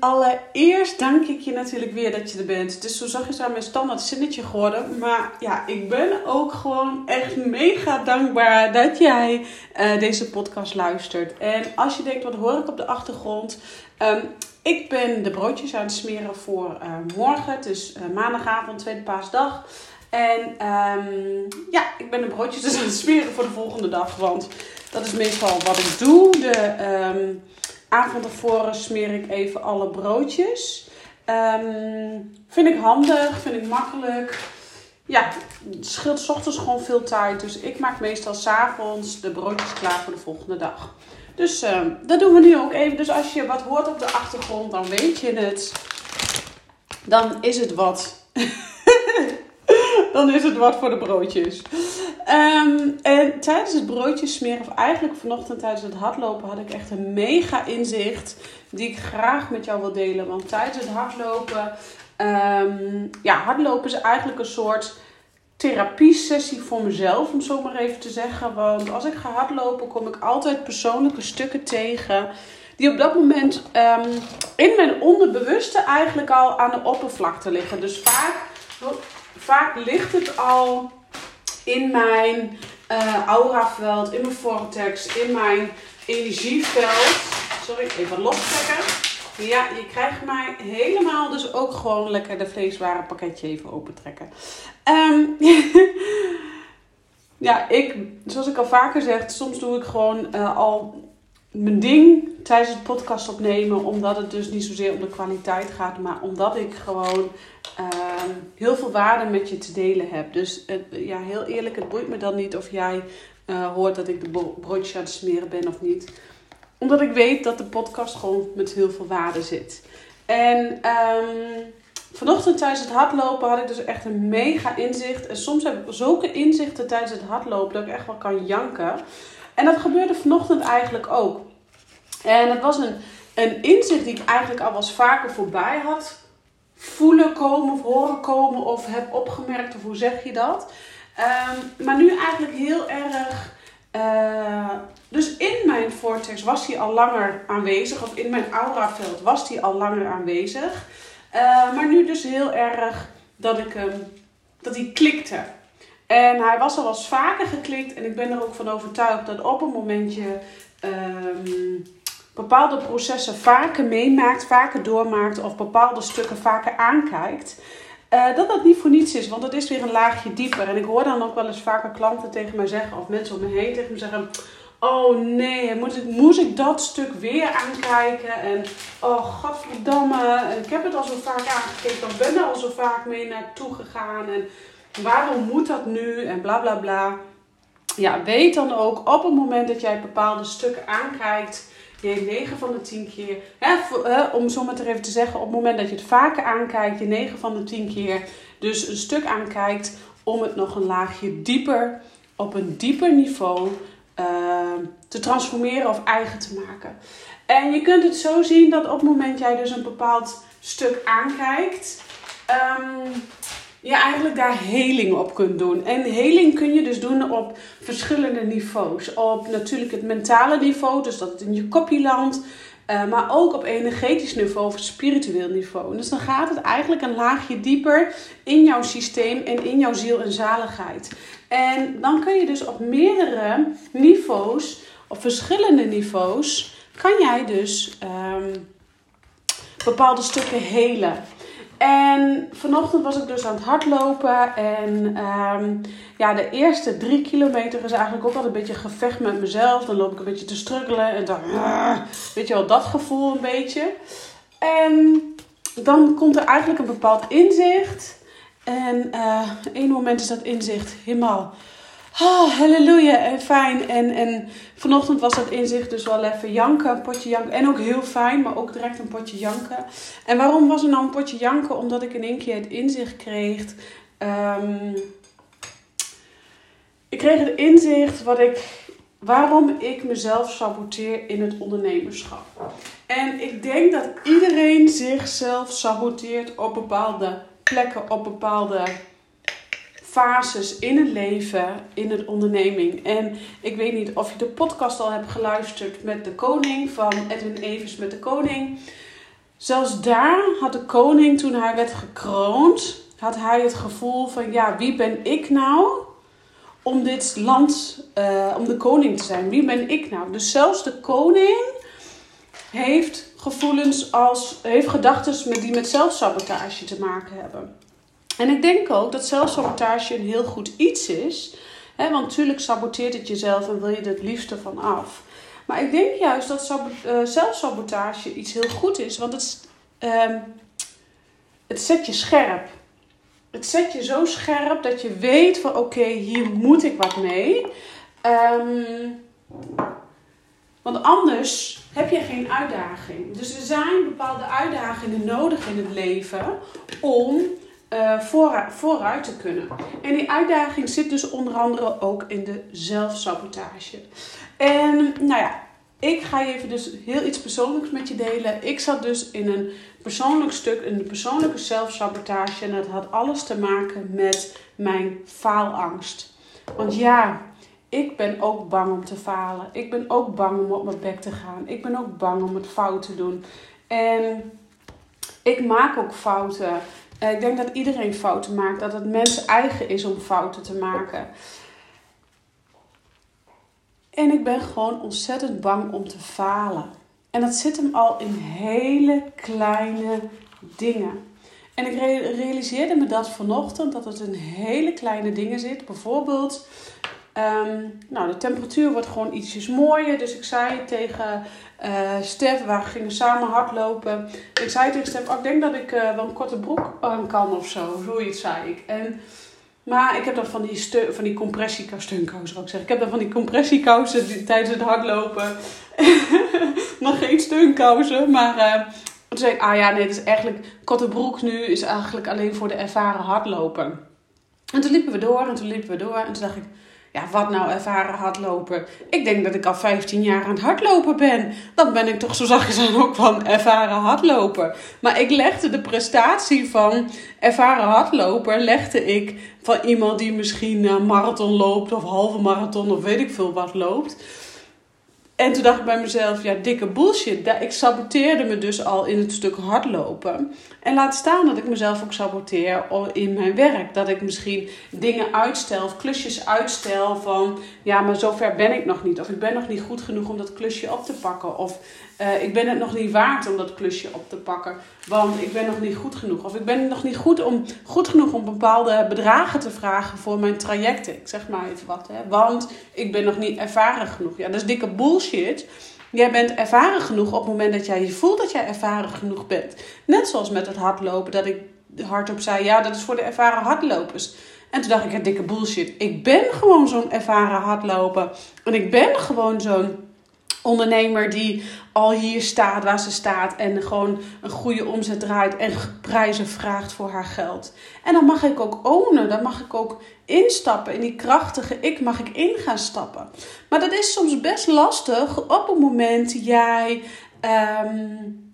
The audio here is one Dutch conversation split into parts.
Allereerst dank ik je natuurlijk weer dat je er bent. Dus zo zag je aan mijn standaard zinnetje geworden. Maar ja, ik ben ook gewoon echt mega dankbaar dat jij uh, deze podcast luistert. En als je denkt, wat hoor ik op de achtergrond? Um, ik ben de broodjes aan het smeren voor uh, morgen. Het is uh, maandagavond, tweede paasdag. En um, ja, ik ben de broodjes dus aan het smeren voor de volgende dag. Want dat is meestal wat ik doe. De... Um, avond ervoor smeer ik even alle broodjes. Um, vind ik handig, vind ik makkelijk. Ja, het scheelt ochtends gewoon veel tijd. Dus ik maak meestal s'avonds de broodjes klaar voor de volgende dag. Dus uh, dat doen we nu ook even. Dus als je wat hoort op de achtergrond, dan weet je het. Dan is het wat. dan is het wat voor de broodjes. Um, en tijdens het broodjes smeren, of eigenlijk vanochtend tijdens het hardlopen, had ik echt een mega inzicht die ik graag met jou wil delen. Want tijdens het hardlopen, um, ja, hardlopen is eigenlijk een soort therapie-sessie voor mezelf, om zo maar even te zeggen. Want als ik ga hardlopen, kom ik altijd persoonlijke stukken tegen. Die op dat moment um, in mijn onderbewuste eigenlijk al aan de oppervlakte liggen. Dus vaak, vaak ligt het al in mijn uh, auraveld, in mijn vortex, in mijn energieveld. Sorry, even lostrekken. Ja, je krijgt mij helemaal dus ook gewoon lekker de vleeswaren pakketje even opentrekken. Um, ja, ik, zoals ik al vaker zeg, soms doe ik gewoon uh, al mijn ding tijdens het podcast opnemen. Omdat het dus niet zozeer om de kwaliteit gaat, maar omdat ik gewoon uh, heel veel waarde met je te delen heb. Dus uh, ja, heel eerlijk, het boeit me dan niet of jij uh, hoort dat ik de broodjes aan het smeren ben of niet. Omdat ik weet dat de podcast gewoon met heel veel waarde zit. En um, vanochtend tijdens het hardlopen had ik dus echt een mega inzicht. En soms heb ik zulke inzichten tijdens het hardlopen dat ik echt wel kan janken. En dat gebeurde vanochtend eigenlijk ook. En het was een, een inzicht die ik eigenlijk al was vaker voorbij had voelen komen of horen komen of heb opgemerkt of hoe zeg je dat. Um, maar nu eigenlijk heel erg. Uh, dus in mijn vortex was hij al langer aanwezig, of in mijn auraveld was hij al langer aanwezig. Uh, maar nu dus heel erg dat ik hem, dat hij klikte. En hij was al eens vaker geklikt en ik ben er ook van overtuigd dat op een momentje um, bepaalde processen vaker meemaakt, vaker doormaakt of bepaalde stukken vaker aankijkt. Uh, dat dat niet voor niets is, want het is weer een laagje dieper. En ik hoor dan ook wel eens vaker klanten tegen mij zeggen, of mensen om me heen tegen me zeggen: Oh nee, moet ik, moest ik dat stuk weer aankijken? En oh godverdamme, ik heb het al zo vaak aangekeken, of ben er al zo vaak mee naartoe gegaan. En waarom moet dat nu? En bla bla bla. Ja, weet dan ook op het moment dat jij bepaalde stukken aankijkt je 9 van de 10 keer, hè, om zo maar even te zeggen, op het moment dat je het vaker aankijkt, je 9 van de 10 keer dus een stuk aankijkt om het nog een laagje dieper, op een dieper niveau uh, te transformeren of eigen te maken. En je kunt het zo zien dat op het moment jij dus een bepaald stuk aankijkt, um, je eigenlijk daar heling op kunt doen. En heling kun je dus doen op verschillende niveaus. Op natuurlijk het mentale niveau, dus dat het in je kopje landt. Uh, maar ook op energetisch niveau of spiritueel niveau. Dus dan gaat het eigenlijk een laagje dieper in jouw systeem en in jouw ziel en zaligheid. En dan kun je dus op meerdere niveaus, op verschillende niveaus, kan jij dus um, bepaalde stukken helen. En vanochtend was ik dus aan het hardlopen. En ehm, ja, de eerste drie kilometer is eigenlijk ook altijd een beetje gevecht met mezelf. Dan loop ik een beetje te struggelen. En dan, weet je wel, dat gevoel een beetje. En dan komt er eigenlijk een bepaald inzicht. En uh, één moment is dat inzicht helemaal Oh, halleluja en fijn. En, en vanochtend was dat inzicht dus wel even janken, potje janken. En ook heel fijn, maar ook direct een potje janken. En waarom was er nou een potje janken? Omdat ik in één keer het inzicht kreeg. Um, ik kreeg het inzicht wat ik, waarom ik mezelf saboteer in het ondernemerschap. En ik denk dat iedereen zichzelf saboteert op bepaalde plekken, op bepaalde fases in het leven, in het onderneming. En ik weet niet of je de podcast al hebt geluisterd met de koning van Edwin Evers met de koning. Zelfs daar had de koning, toen hij werd gekroond, had hij het gevoel van ja, wie ben ik nou om dit land, uh, om de koning te zijn? Wie ben ik nou? Dus zelfs de koning heeft gevoelens als, heeft gedachten die met zelfsabotage te maken hebben. En ik denk ook dat zelfsabotage een heel goed iets is. Hè, want natuurlijk saboteert het jezelf en wil je er het liefste van af. Maar ik denk juist dat uh, zelfsabotage iets heel goed is. Want het, uh, het zet je scherp. Het zet je zo scherp dat je weet van oké, hier moet ik wat mee. Um, want anders heb je geen uitdaging. Dus er zijn bepaalde uitdagingen nodig in het leven om uh, vooruit te kunnen. En die uitdaging zit dus onder andere ook in de zelfsabotage. En nou ja, ik ga even dus heel iets persoonlijks met je delen. Ik zat dus in een persoonlijk stuk, in een persoonlijke zelfsabotage. En dat had alles te maken met mijn faalangst. Want ja, ik ben ook bang om te falen. Ik ben ook bang om op mijn bek te gaan. Ik ben ook bang om het fout te doen. En ik maak ook fouten. Eh, ik denk dat iedereen fouten maakt. Dat het mensen eigen is om fouten te maken. En ik ben gewoon ontzettend bang om te falen. En dat zit hem al in hele kleine dingen. En ik realiseerde me dat vanochtend, dat het in hele kleine dingen zit. Bijvoorbeeld, ehm, nou, de temperatuur wordt gewoon ietsjes mooier. Dus ik zei tegen uh, Stef, we gingen samen hardlopen. Ik zei tegen Stef, oh, ik denk dat ik uh, wel een korte broek aan kan of zo. Zoiets zei ik. En, maar ik heb dan van die, steun, van die compressiekousen, ook zeggen. Ik heb dan van die compressiekousen tijdens het hardlopen. Nog geen steunkousen, maar... Uh, toen zei ik, ah ja, nee, het is eigenlijk... Korte broek nu is eigenlijk alleen voor de ervaren hardloper. En toen liepen we door en toen liepen we door. En toen dacht ik, ja, wat nou ervaren hardlopen? Ik denk dat ik al 15 jaar aan het hardlopen ben. Dan ben ik toch zo zachtjes aan ook van ervaren hardloper. Maar ik legde de prestatie van ervaren hardloper, legde ik van iemand die misschien een marathon loopt of halve marathon of weet ik veel wat loopt. En toen dacht ik bij mezelf, ja, dikke bullshit. Ik saboteerde me dus al in het stuk hardlopen. En laat staan dat ik mezelf ook saboteer in mijn werk. Dat ik misschien dingen uitstel of klusjes uitstel van... Ja, maar zover ben ik nog niet. Of ik ben nog niet goed genoeg om dat klusje op te pakken. Of uh, ik ben het nog niet waard om dat klusje op te pakken. Want ik ben nog niet goed genoeg. Of ik ben nog niet goed, om, goed genoeg om bepaalde bedragen te vragen voor mijn trajecten. Ik zeg maar even wat. Hè. Want ik ben nog niet ervaren genoeg. Ja, dat is dikke bullshit. Jij bent ervaren genoeg op het moment dat jij je voelt dat jij ervaren genoeg bent. Net zoals met het hardlopen, dat ik hardop zei: ja, dat is voor de ervaren hardlopers. En toen dacht ik: ja, dikke bullshit. Ik ben gewoon zo'n ervaren hardloper. En ik ben gewoon zo'n ondernemer die al hier staat waar ze staat en gewoon een goede omzet draait en prijzen vraagt voor haar geld. En dan mag ik ook ownen, dan mag ik ook instappen in die krachtige ik mag ik in gaan stappen. Maar dat is soms best lastig op het moment jij um,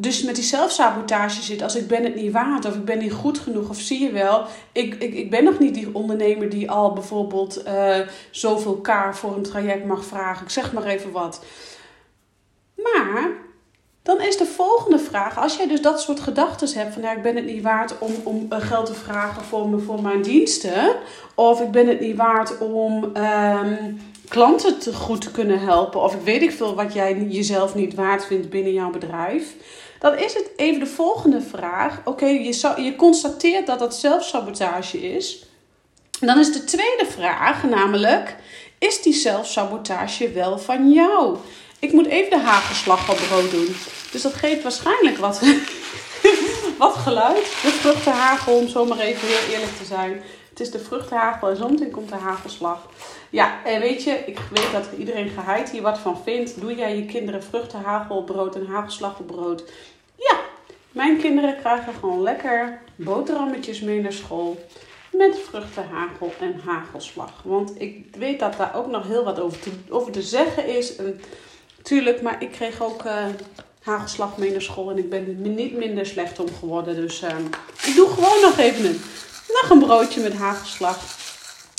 dus met die zelfsabotage zit. Als ik ben het niet waard of ik ben niet goed genoeg. Of zie je wel, ik, ik, ik ben nog niet die ondernemer die al bijvoorbeeld uh, zoveel kaar voor een traject mag vragen. Ik zeg maar even wat. Maar dan is de volgende vraag, als jij dus dat soort gedachten hebt van ja, ik ben het niet waard om, om eh, geld te vragen voor, me, voor mijn diensten. Of ik ben het niet waard om um, klanten te goed te kunnen helpen. Of ik weet ik veel wat jij jezelf niet waard vindt binnen jouw bedrijf Dan is het even de volgende vraag. Oké, je, je constateert dat dat zelfsabotage is. Dan is de tweede vraag namelijk: is die zelfsabotage wel van jou? Ik moet even de hagelslag op brood doen. Dus dat geeft waarschijnlijk wat, wat geluid. De vruchtenhagel, om zo maar even heel eerlijk te zijn. Het is de vruchtenhagel en zometeen komt de hagelslag. Ja, en weet je, ik weet dat iedereen geheid hier wat van vindt. Doe jij je kinderen vruchtenhagel op brood en hagelslag op brood? Ja, mijn kinderen krijgen gewoon lekker boterhammetjes mee naar school. Met vruchtenhagel en hagelslag. Want ik weet dat daar ook nog heel wat over te, over te zeggen is. Tuurlijk, maar ik kreeg ook uh, hagelslag mee naar school. En ik ben er niet minder slecht om geworden. Dus uh, ik doe gewoon nog even een, nog een broodje met hagelslag.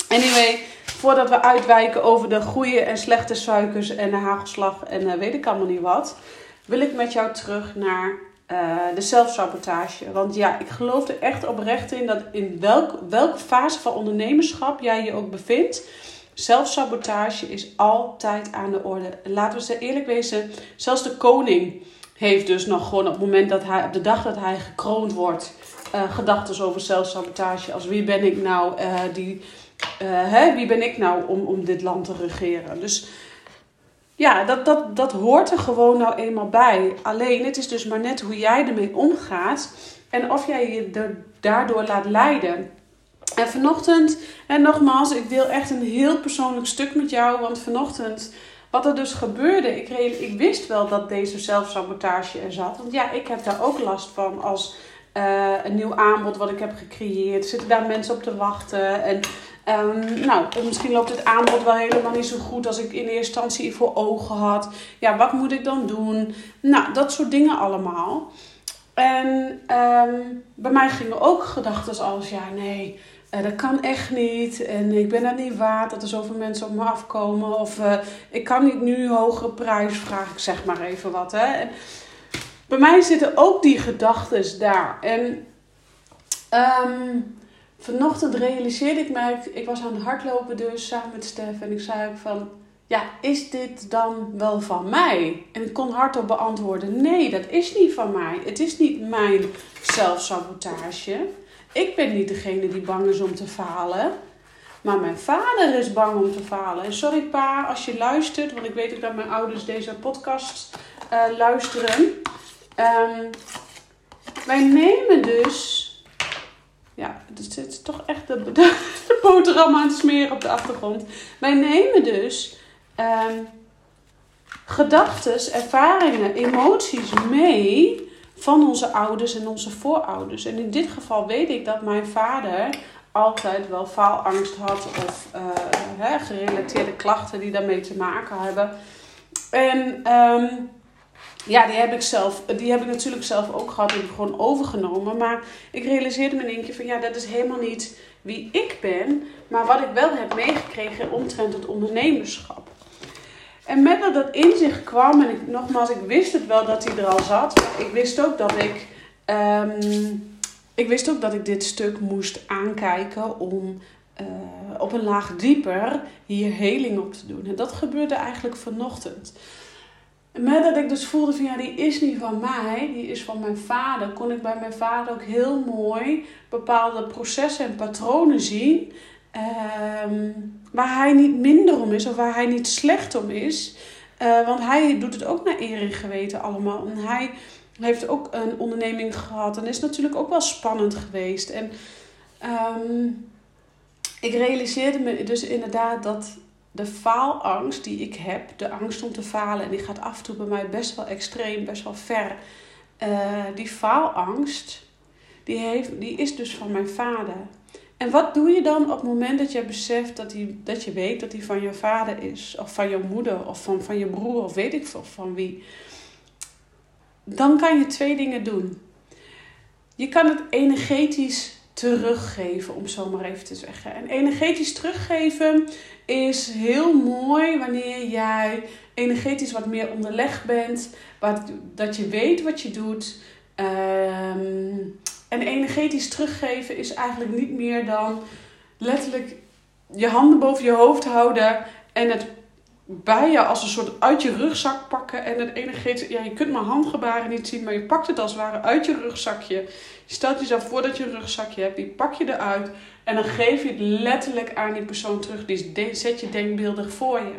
Anyway, voordat we uitwijken over de goede en slechte suikers en de hagelslag en uh, weet ik allemaal niet wat, wil ik met jou terug naar uh, de zelfsabotage. Want ja, ik geloof er echt oprecht in dat in welk, welke fase van ondernemerschap jij je ook bevindt, zelfsabotage is altijd aan de orde. Laten we ze eerlijk wezen, zelfs de koning heeft dus nog gewoon op het moment dat hij, op de dag dat hij gekroond wordt, uh, gedachten over zelfsabotage. Als wie ben ik nou die uh, hè, wie ben ik nou om, om dit land te regeren? Dus ja, dat, dat, dat hoort er gewoon nou eenmaal bij. Alleen, het is dus maar net hoe jij ermee omgaat en of jij je daardoor laat leiden. En vanochtend, en nogmaals, ik deel echt een heel persoonlijk stuk met jou, want vanochtend, wat er dus gebeurde, ik, ik wist wel dat deze zelfsabotage er zat. Want ja, ik heb daar ook last van als uh, een nieuw aanbod wat ik heb gecreëerd. Zitten daar mensen op te wachten? En Um, nou, misschien loopt het aanbod wel helemaal niet zo goed als ik in eerste instantie voor ogen had. Ja, wat moet ik dan doen? Nou, dat soort dingen allemaal. En um, bij mij gingen ook gedachten als, ja, nee, uh, dat kan echt niet. En ik ben dat niet waard dat er zoveel mensen op me afkomen. Of uh, ik kan niet nu hogere prijs vragen, ik zeg maar even wat. Hè. En bij mij zitten ook die gedachten daar. En um, vanochtend realiseerde ik me, ik was aan het hardlopen dus samen met Stef en ik zei ook van, ja, is dit dan wel van mij? En ik kon hardop beantwoorden, nee, dat is niet van mij. Het is niet mijn zelfsabotage. Ik ben niet degene die bang is om te falen. Maar mijn vader is bang om te falen. En sorry pa, als je luistert, want ik weet ook dat mijn ouders deze podcast uh, luisteren. Um, wij nemen dus ja, het is toch echt de, de, de, boterham aan het smeren op de achtergrond. Wij nemen dus um, gedachten, ervaringen, emoties mee van onze ouders en onze voorouders. En in dit geval weet ik dat mijn vader altijd wel faalangst had of hè, gerelateerde klachten die daarmee te maken hebben. En um, ja, die heb ik zelf, die heb ik natuurlijk zelf ook gehad en gewoon overgenomen. Maar ik realiseerde me in één keer van ja, dat is helemaal niet wie ik ben, maar wat ik wel heb meegekregen omtrent het ondernemerschap. En met dat dat inzicht kwam, en ik, nogmaals, ik wist het wel dat hij er al zat. ik wist ook dat ik, um, ik wist ook dat ik dit stuk moest aankijken om uh, op een laag dieper hier heling op te doen. En dat gebeurde eigenlijk vanochtend. Met dat ik dus voelde van ja, die is niet van mij, die is van mijn vader, kon ik bij mijn vader ook heel mooi bepaalde processen en patronen zien. Um, waar hij niet minder om is of waar hij niet slecht om is. Uh, want hij doet het ook naar eer en geweten allemaal. En hij heeft ook een onderneming gehad en is natuurlijk ook wel spannend geweest. En um, ik realiseerde me dus inderdaad dat de faalangst die ik heb, de angst om te falen, en die gaat af en toe bij mij best wel extreem, best wel ver. Uh, die faalangst, die, heeft, die is dus van mijn vader. En wat doe je dan op het moment dat je beseft dat, die, dat je weet dat die van je vader is, of van je moeder, of van, van je broer, of weet ik veel van wie? Dan kan je twee dingen doen. Je kan het energetisch teruggeven, om zo maar even te zeggen. En energetisch teruggeven is heel mooi wanneer jij energetisch wat meer onderlegd bent, wat, dat je weet wat je doet. Ehm, en energetisch teruggeven is eigenlijk niet meer dan letterlijk je handen boven je hoofd houden en het bij je als een soort uit je rugzak pakken. En het enige, ja, je kunt mijn handgebaren niet zien, maar je pakt het als het ware uit je rugzakje. Je stelt jezelf voor dat je een rugzakje hebt, die pak je eruit. En dan geef je het letterlijk aan die persoon terug. Die zet je denkbeeldig voor je.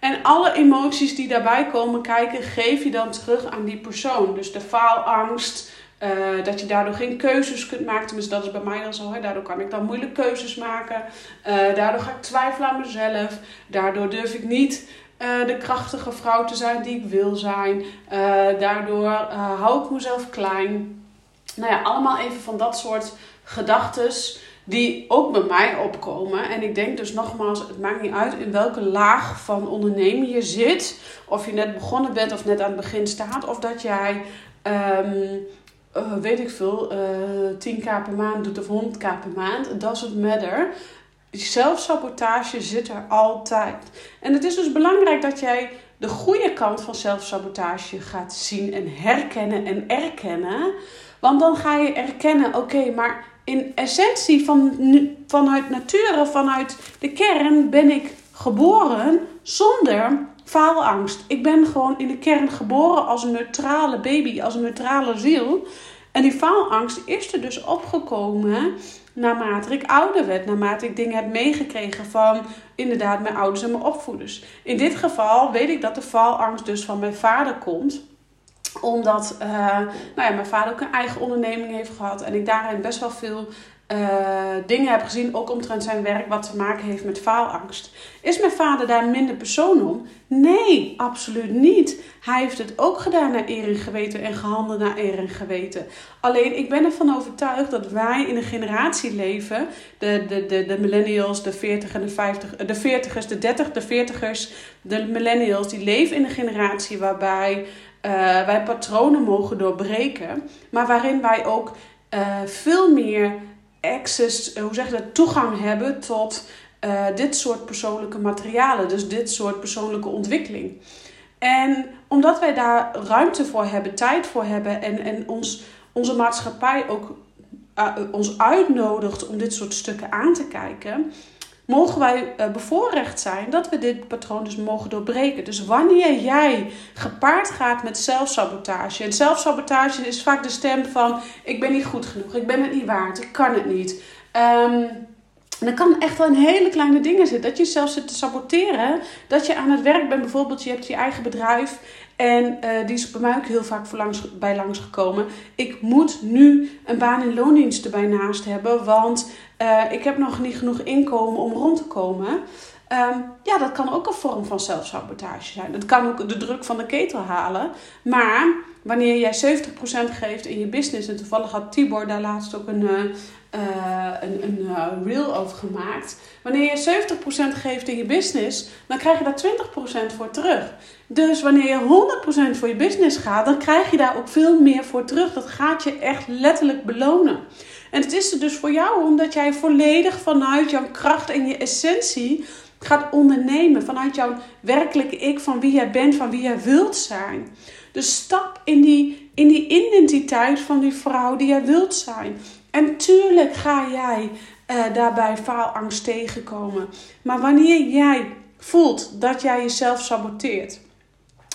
En alle emoties die daarbij komen kijken, geef je dan terug aan die persoon. Dus de faalangst, uh, dat je daardoor geen keuzes kunt maken. Tenminste, dat is bij mij dan zo. Hè. Daardoor kan ik dan moeilijk keuzes maken. Uh, daardoor ga ik twijfelen aan mezelf. Daardoor durf ik niet uh, de krachtige vrouw te zijn die ik wil zijn. daardoor hou ik mezelf klein. Nou ja, allemaal even van dat soort gedachten die ook bij mij opkomen. En ik denk dus nogmaals, het maakt niet uit in welke laag van ondernemen je zit. Of je net begonnen bent of net aan het begin staat. Of dat jij, um, uh, weet ik veel, uh, eh, 10k per maand doet of 100k per maand. It doesn't matter. Zelfsabotage zit er altijd. En het is dus belangrijk dat jij de goede kant van zelfsabotage gaat zien en herkennen en erkennen. Want dan ga je erkennen, oké, maar in essentie van, vanuit nature, vanuit de kern, ben ik geboren zonder faalangst. Ik ben gewoon in de kern geboren als een neutrale baby, als een neutrale ziel. En die faalangst is er dus opgekomen naarmate ik ouder werd, naarmate ik dingen heb meegekregen van inderdaad mijn ouders en mijn opvoeders. In dit geval weet ik dat de faalangst dus van mijn vader komt omdat uh, nou ja, mijn vader ook een eigen onderneming heeft gehad. En ik daarin best wel veel uh, dingen heb gezien, ook omtrent zijn werk, wat te maken heeft met faalangst. Is mijn vader daar minder persoon om? Nee, absoluut niet. Hij heeft het ook gedaan naar eer en geweten en gehandeld naar eer en geweten. Alleen ik ben ervan overtuigd dat wij in een generatie leven, de, de, de, de millennials, de 40 en de 50, de 40ers, de 30, de 40ers, de millennials, die leven in een generatie waarbij uh, wij patronen mogen doorbreken, maar waarin wij ook veel meer access, eh, hoe zeg je dat, toegang hebben tot uh, dit soort persoonlijke materialen, dus dit soort persoonlijke ontwikkeling. En omdat wij daar ruimte voor hebben, tijd voor hebben en, en ons, onze maatschappij ook uh, ons uitnodigt om dit soort stukken aan te kijken, mogen wij uh, bevoorrecht zijn dat we dit patroon dus mogen doorbreken. Dus wanneer jij gepaard gaat met zelfsabotage. En zelfsabotage is vaak de stem van: ik ben niet goed genoeg, ik ben het niet waard, ik kan het niet. Um, en dat kan echt wel in hele kleine dingen zitten. Dat je zelf zit te saboteren. Dat je aan het werk bent. Bijvoorbeeld, je hebt je eigen bedrijf. En uh, die is bij mij ook heel vaak langs, bij langsgekomen. Ik moet nu een baan in loondienst erbij naast hebben. Want uh, ik heb nog niet genoeg inkomen om rond te komen. Um, ja, dat kan ook een vorm van zelfsabotage zijn. Dat kan ook de druk van de ketel halen. Maar wanneer jij 70% geeft in je business. En toevallig had Tibor daar laatst ook een, uh, een, een uh, reel over gemaakt. Wanneer je 70% geeft in je business, dan krijg je daar 20% voor terug. Dus wanneer je 100% voor je business gaat, dan krijg je daar ook veel meer voor terug. Dat gaat je echt letterlijk belonen. En het is er dus voor jou omdat jij volledig vanuit jouw kracht en je essentie gaat ondernemen. Vanuit jouw werkelijke ik, van wie jij bent, van wie jij wilt zijn. Dus stap in die, in die identiteit van die vrouw die jij wilt zijn. En tuurlijk ga jij uh, daarbij faalangst tegenkomen. Maar wanneer jij voelt dat jij jezelf saboteert,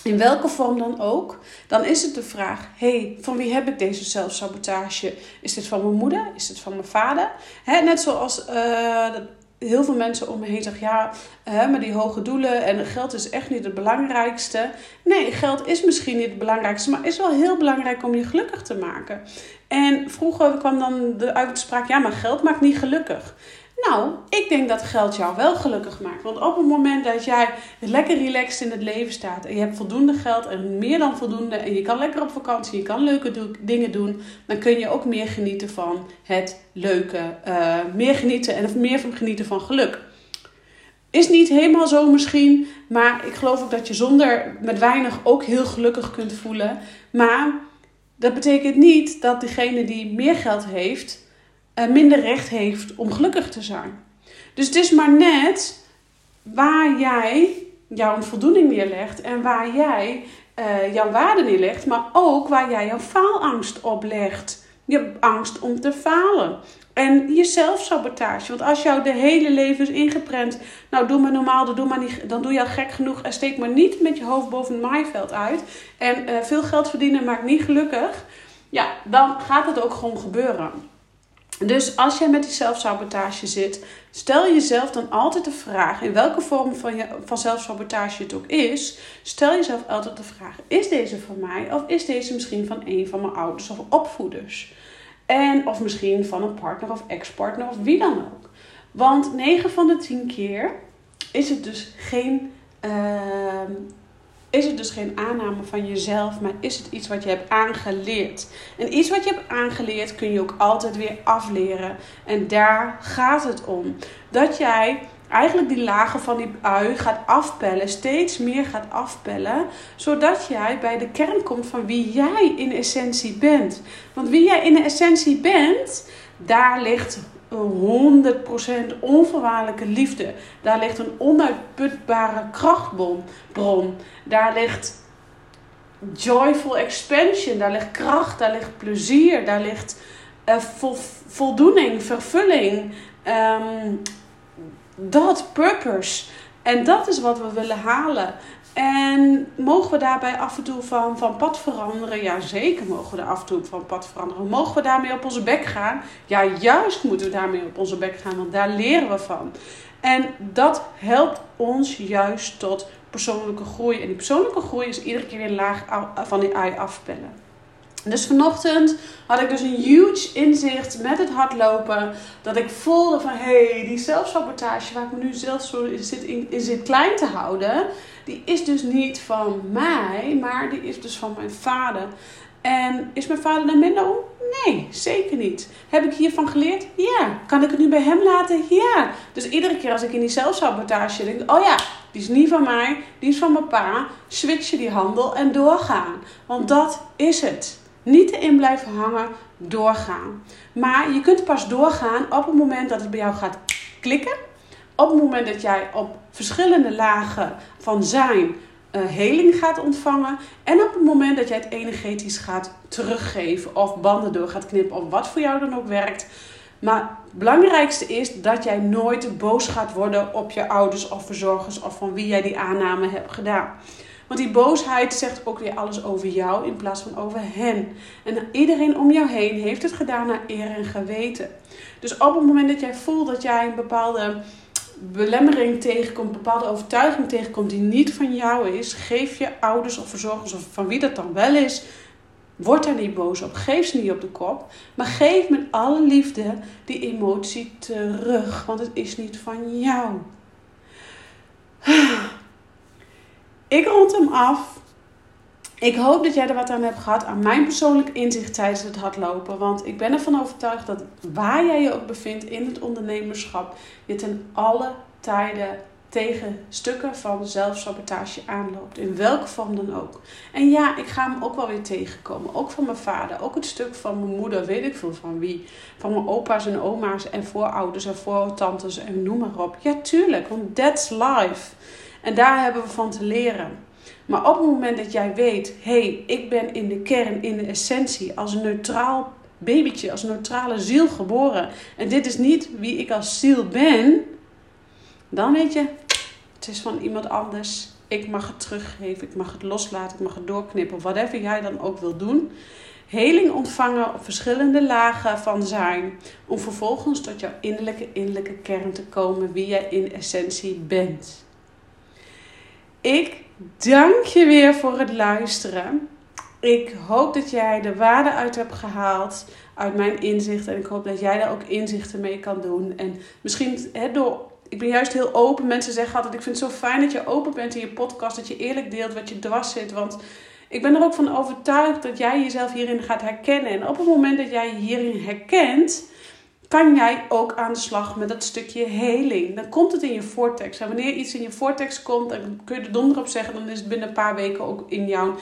in welke vorm dan ook, dan is het de vraag: hey, van wie heb ik deze zelfsabotage? Is dit van mijn moeder? Is dit van mijn vader? Net zoals uh, heel veel mensen om me heen zeggen: ja, uh, maar die hoge doelen en geld is echt niet het belangrijkste. Nee, geld is misschien niet het belangrijkste, maar is wel heel belangrijk om je gelukkig te maken. En vroeger kwam dan de uitspraak: ja, maar geld maakt niet gelukkig. Nou, ik denk dat geld jou wel gelukkig maakt. Want op het moment dat jij lekker relaxed in het leven staat en je hebt voldoende geld en meer dan voldoende en je kan lekker op vakantie, je kan leuke dingen doen, dan kun je ook meer genieten van het leuke, uh, meer genieten en meer van genieten van geluk. Is niet helemaal zo misschien, maar ik geloof ook dat je zonder met weinig ook heel gelukkig kunt voelen. Maar dat betekent niet dat degene die meer geld heeft minder recht heeft om gelukkig te zijn. Dus het is maar net waar jij jouw voldoening neerlegt en waar jij uh, jouw waarde neerlegt, maar ook waar jij jouw faalangst op legt. Je angst om te falen. En je zelfsabotage. Want als jou de hele leven is ingeprent. Nou, doe maar normaal, doe maar niet, dan doe je al gek genoeg. En steek maar niet met je hoofd boven het maaiveld uit. En uh, veel geld verdienen maakt niet gelukkig. Ja, dan gaat het ook gewoon gebeuren. Dus als jij met die zelfsabotage zit, stel jezelf dan altijd de vraag, in welke vorm van, je, van zelfsabotage het ook is, stel jezelf altijd de vraag: is deze van mij of is deze misschien van een van mijn ouders of opvoeders? En of misschien van een partner of ex-partner of wie dan ook. Want 9 van de 10 keer is het dus geen uh, is het dus geen aanname van jezelf, maar is het iets wat je hebt aangeleerd. En iets wat je hebt aangeleerd kun je ook altijd weer afleren. En daar gaat het om. Dat jij eigenlijk die lagen van die ui gaat afpellen, steeds meer gaat afpellen, zodat jij bij de kern komt van wie jij in essentie bent. Want wie jij in essentie bent, daar ligt 100% onvoorwaardelijke liefde. Daar ligt een onuitputbare krachtbron. Daar ligt joyful expansion. Daar ligt kracht. Daar ligt plezier. Daar ligt uh, voldoening, vervulling. Um, dat, purpose. En dat is wat we willen halen. En mogen we daarbij af en toe van, van pad veranderen? Ja, zeker mogen we er af en toe van pad veranderen. Mogen we daarmee op onze bek gaan? Ja, juist moeten we daarmee op onze bek gaan, want daar leren we van. En dat helpt ons juist tot persoonlijke groei. En die persoonlijke groei is iedere keer weer laag van die ui afpellen. Dus vanochtend had ik dus een huge inzicht met het hardlopen. Dat ik voelde van hé, hey, die zelfsabotage waar ik me nu zelf zo zit, in zit klein te houden die is dus niet van mij, maar die is dus van mijn vader. En is mijn vader daar minder om? Nee, zeker niet. Heb ik hiervan geleerd? Ja. Kan ik het nu bij hem laten? Ja. Dus iedere keer als ik in die zelfsabotage denk, oh ja, die is niet van mij, die is van mijn pa, switch je die handel en doorgaan. Want dat is het. Niet erin blijven hangen, doorgaan. Maar je kunt pas doorgaan op het moment dat het bij jou gaat klikken op het moment dat jij op verschillende lagen van zijn uh, heling gaat ontvangen. En op het moment dat jij het energetisch gaat teruggeven of banden door gaat knippen of wat voor jou dan ook werkt. Maar het belangrijkste is dat jij nooit boos gaat worden op je ouders of verzorgers of van wie jij die aanname hebt gedaan. Want die boosheid zegt ook weer alles over jou in plaats van over hen. En iedereen om jou heen heeft het gedaan naar eer en geweten. Dus op het moment dat jij voelt dat jij een bepaalde belemmering tegenkomt, bepaalde overtuiging tegenkomt die niet van jou is, geef je ouders of verzorgers of van wie dat dan wel is, word daar niet boos op. Geef ze niet op de kop. Maar geef met alle liefde die emotie terug. Want het is niet van jou. Ik rond hem af. Ik hoop dat jij er wat aan hebt gehad aan mijn persoonlijk inzicht tijdens het hardlopen. Want ik ben ervan overtuigd dat waar jij je ook bevindt in het ondernemerschap, je ten alle tijden tegen stukken van zelfsabotage aanloopt. In welke vorm dan ook. En ja, ik ga hem ook wel weer tegenkomen. Ook van mijn vader. Ook het stuk van mijn moeder. Weet ik veel van wie. Van mijn opa's en oma's en voorouders en voortantes en noem maar op. Ja, tuurlijk. Want that's life. En daar hebben we van te leren. Maar op het moment dat jij weet, hé, hey, ik ben in de kern, in de essentie, als een neutraal babytje, als een neutrale ziel geboren. En dit is niet wie ik als ziel ben. Dan weet je, het is van iemand anders. Ik mag het teruggeven, ik mag het loslaten, ik mag het doorknippen. Whatever jij dan ook wil doen. Heling ontvangen op verschillende lagen van zijn. Om vervolgens tot jouw innerlijke, innerlijke kern te komen wie jij in essentie bent. Ik dank je weer voor het luisteren. Ik hoop dat jij de waarde uit hebt gehaald uit mijn inzichten. En ik hoop dat jij daar ook inzichten mee kan doen. En misschien door. Ik ben juist heel open. Mensen zeggen altijd: Ik vind het zo fijn dat je open bent in je podcast. Dat je eerlijk deelt wat je dwars zit. Want ik ben er ook van overtuigd dat jij jezelf hierin gaat herkennen. En op het moment dat jij je hierin herkent kan jij ook aan de slag met dat stukje heling. Dan komt het in je vortex. En wanneer iets in je vortex komt, dan kun je er donder op zeggen, dan is het binnen een paar weken ook in jouw,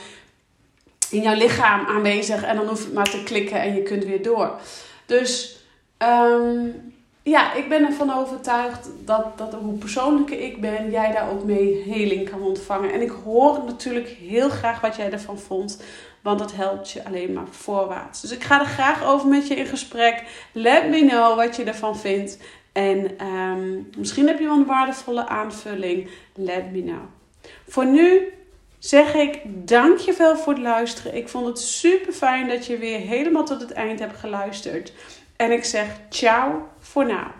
in jouw lichaam aanwezig. En dan hoeft het maar te klikken en je kunt weer door. Dus um, ja, ik ben ervan overtuigd dat, dat hoe persoonlijker ik ben, jij daar ook mee heling kan ontvangen. En ik hoor natuurlijk heel graag wat jij ervan vond, want dat helpt je alleen maar voorwaarts. Dus ik ga er graag over met je in gesprek. Let me know wat je ervan vindt. En ehm, misschien heb je wel een waardevolle aanvulling. Let me know. Voor nu zeg ik dankjewel voor het luisteren. Ik vond het super fijn dat je weer helemaal tot het eind hebt geluisterd. En ik zeg ciao voor nu.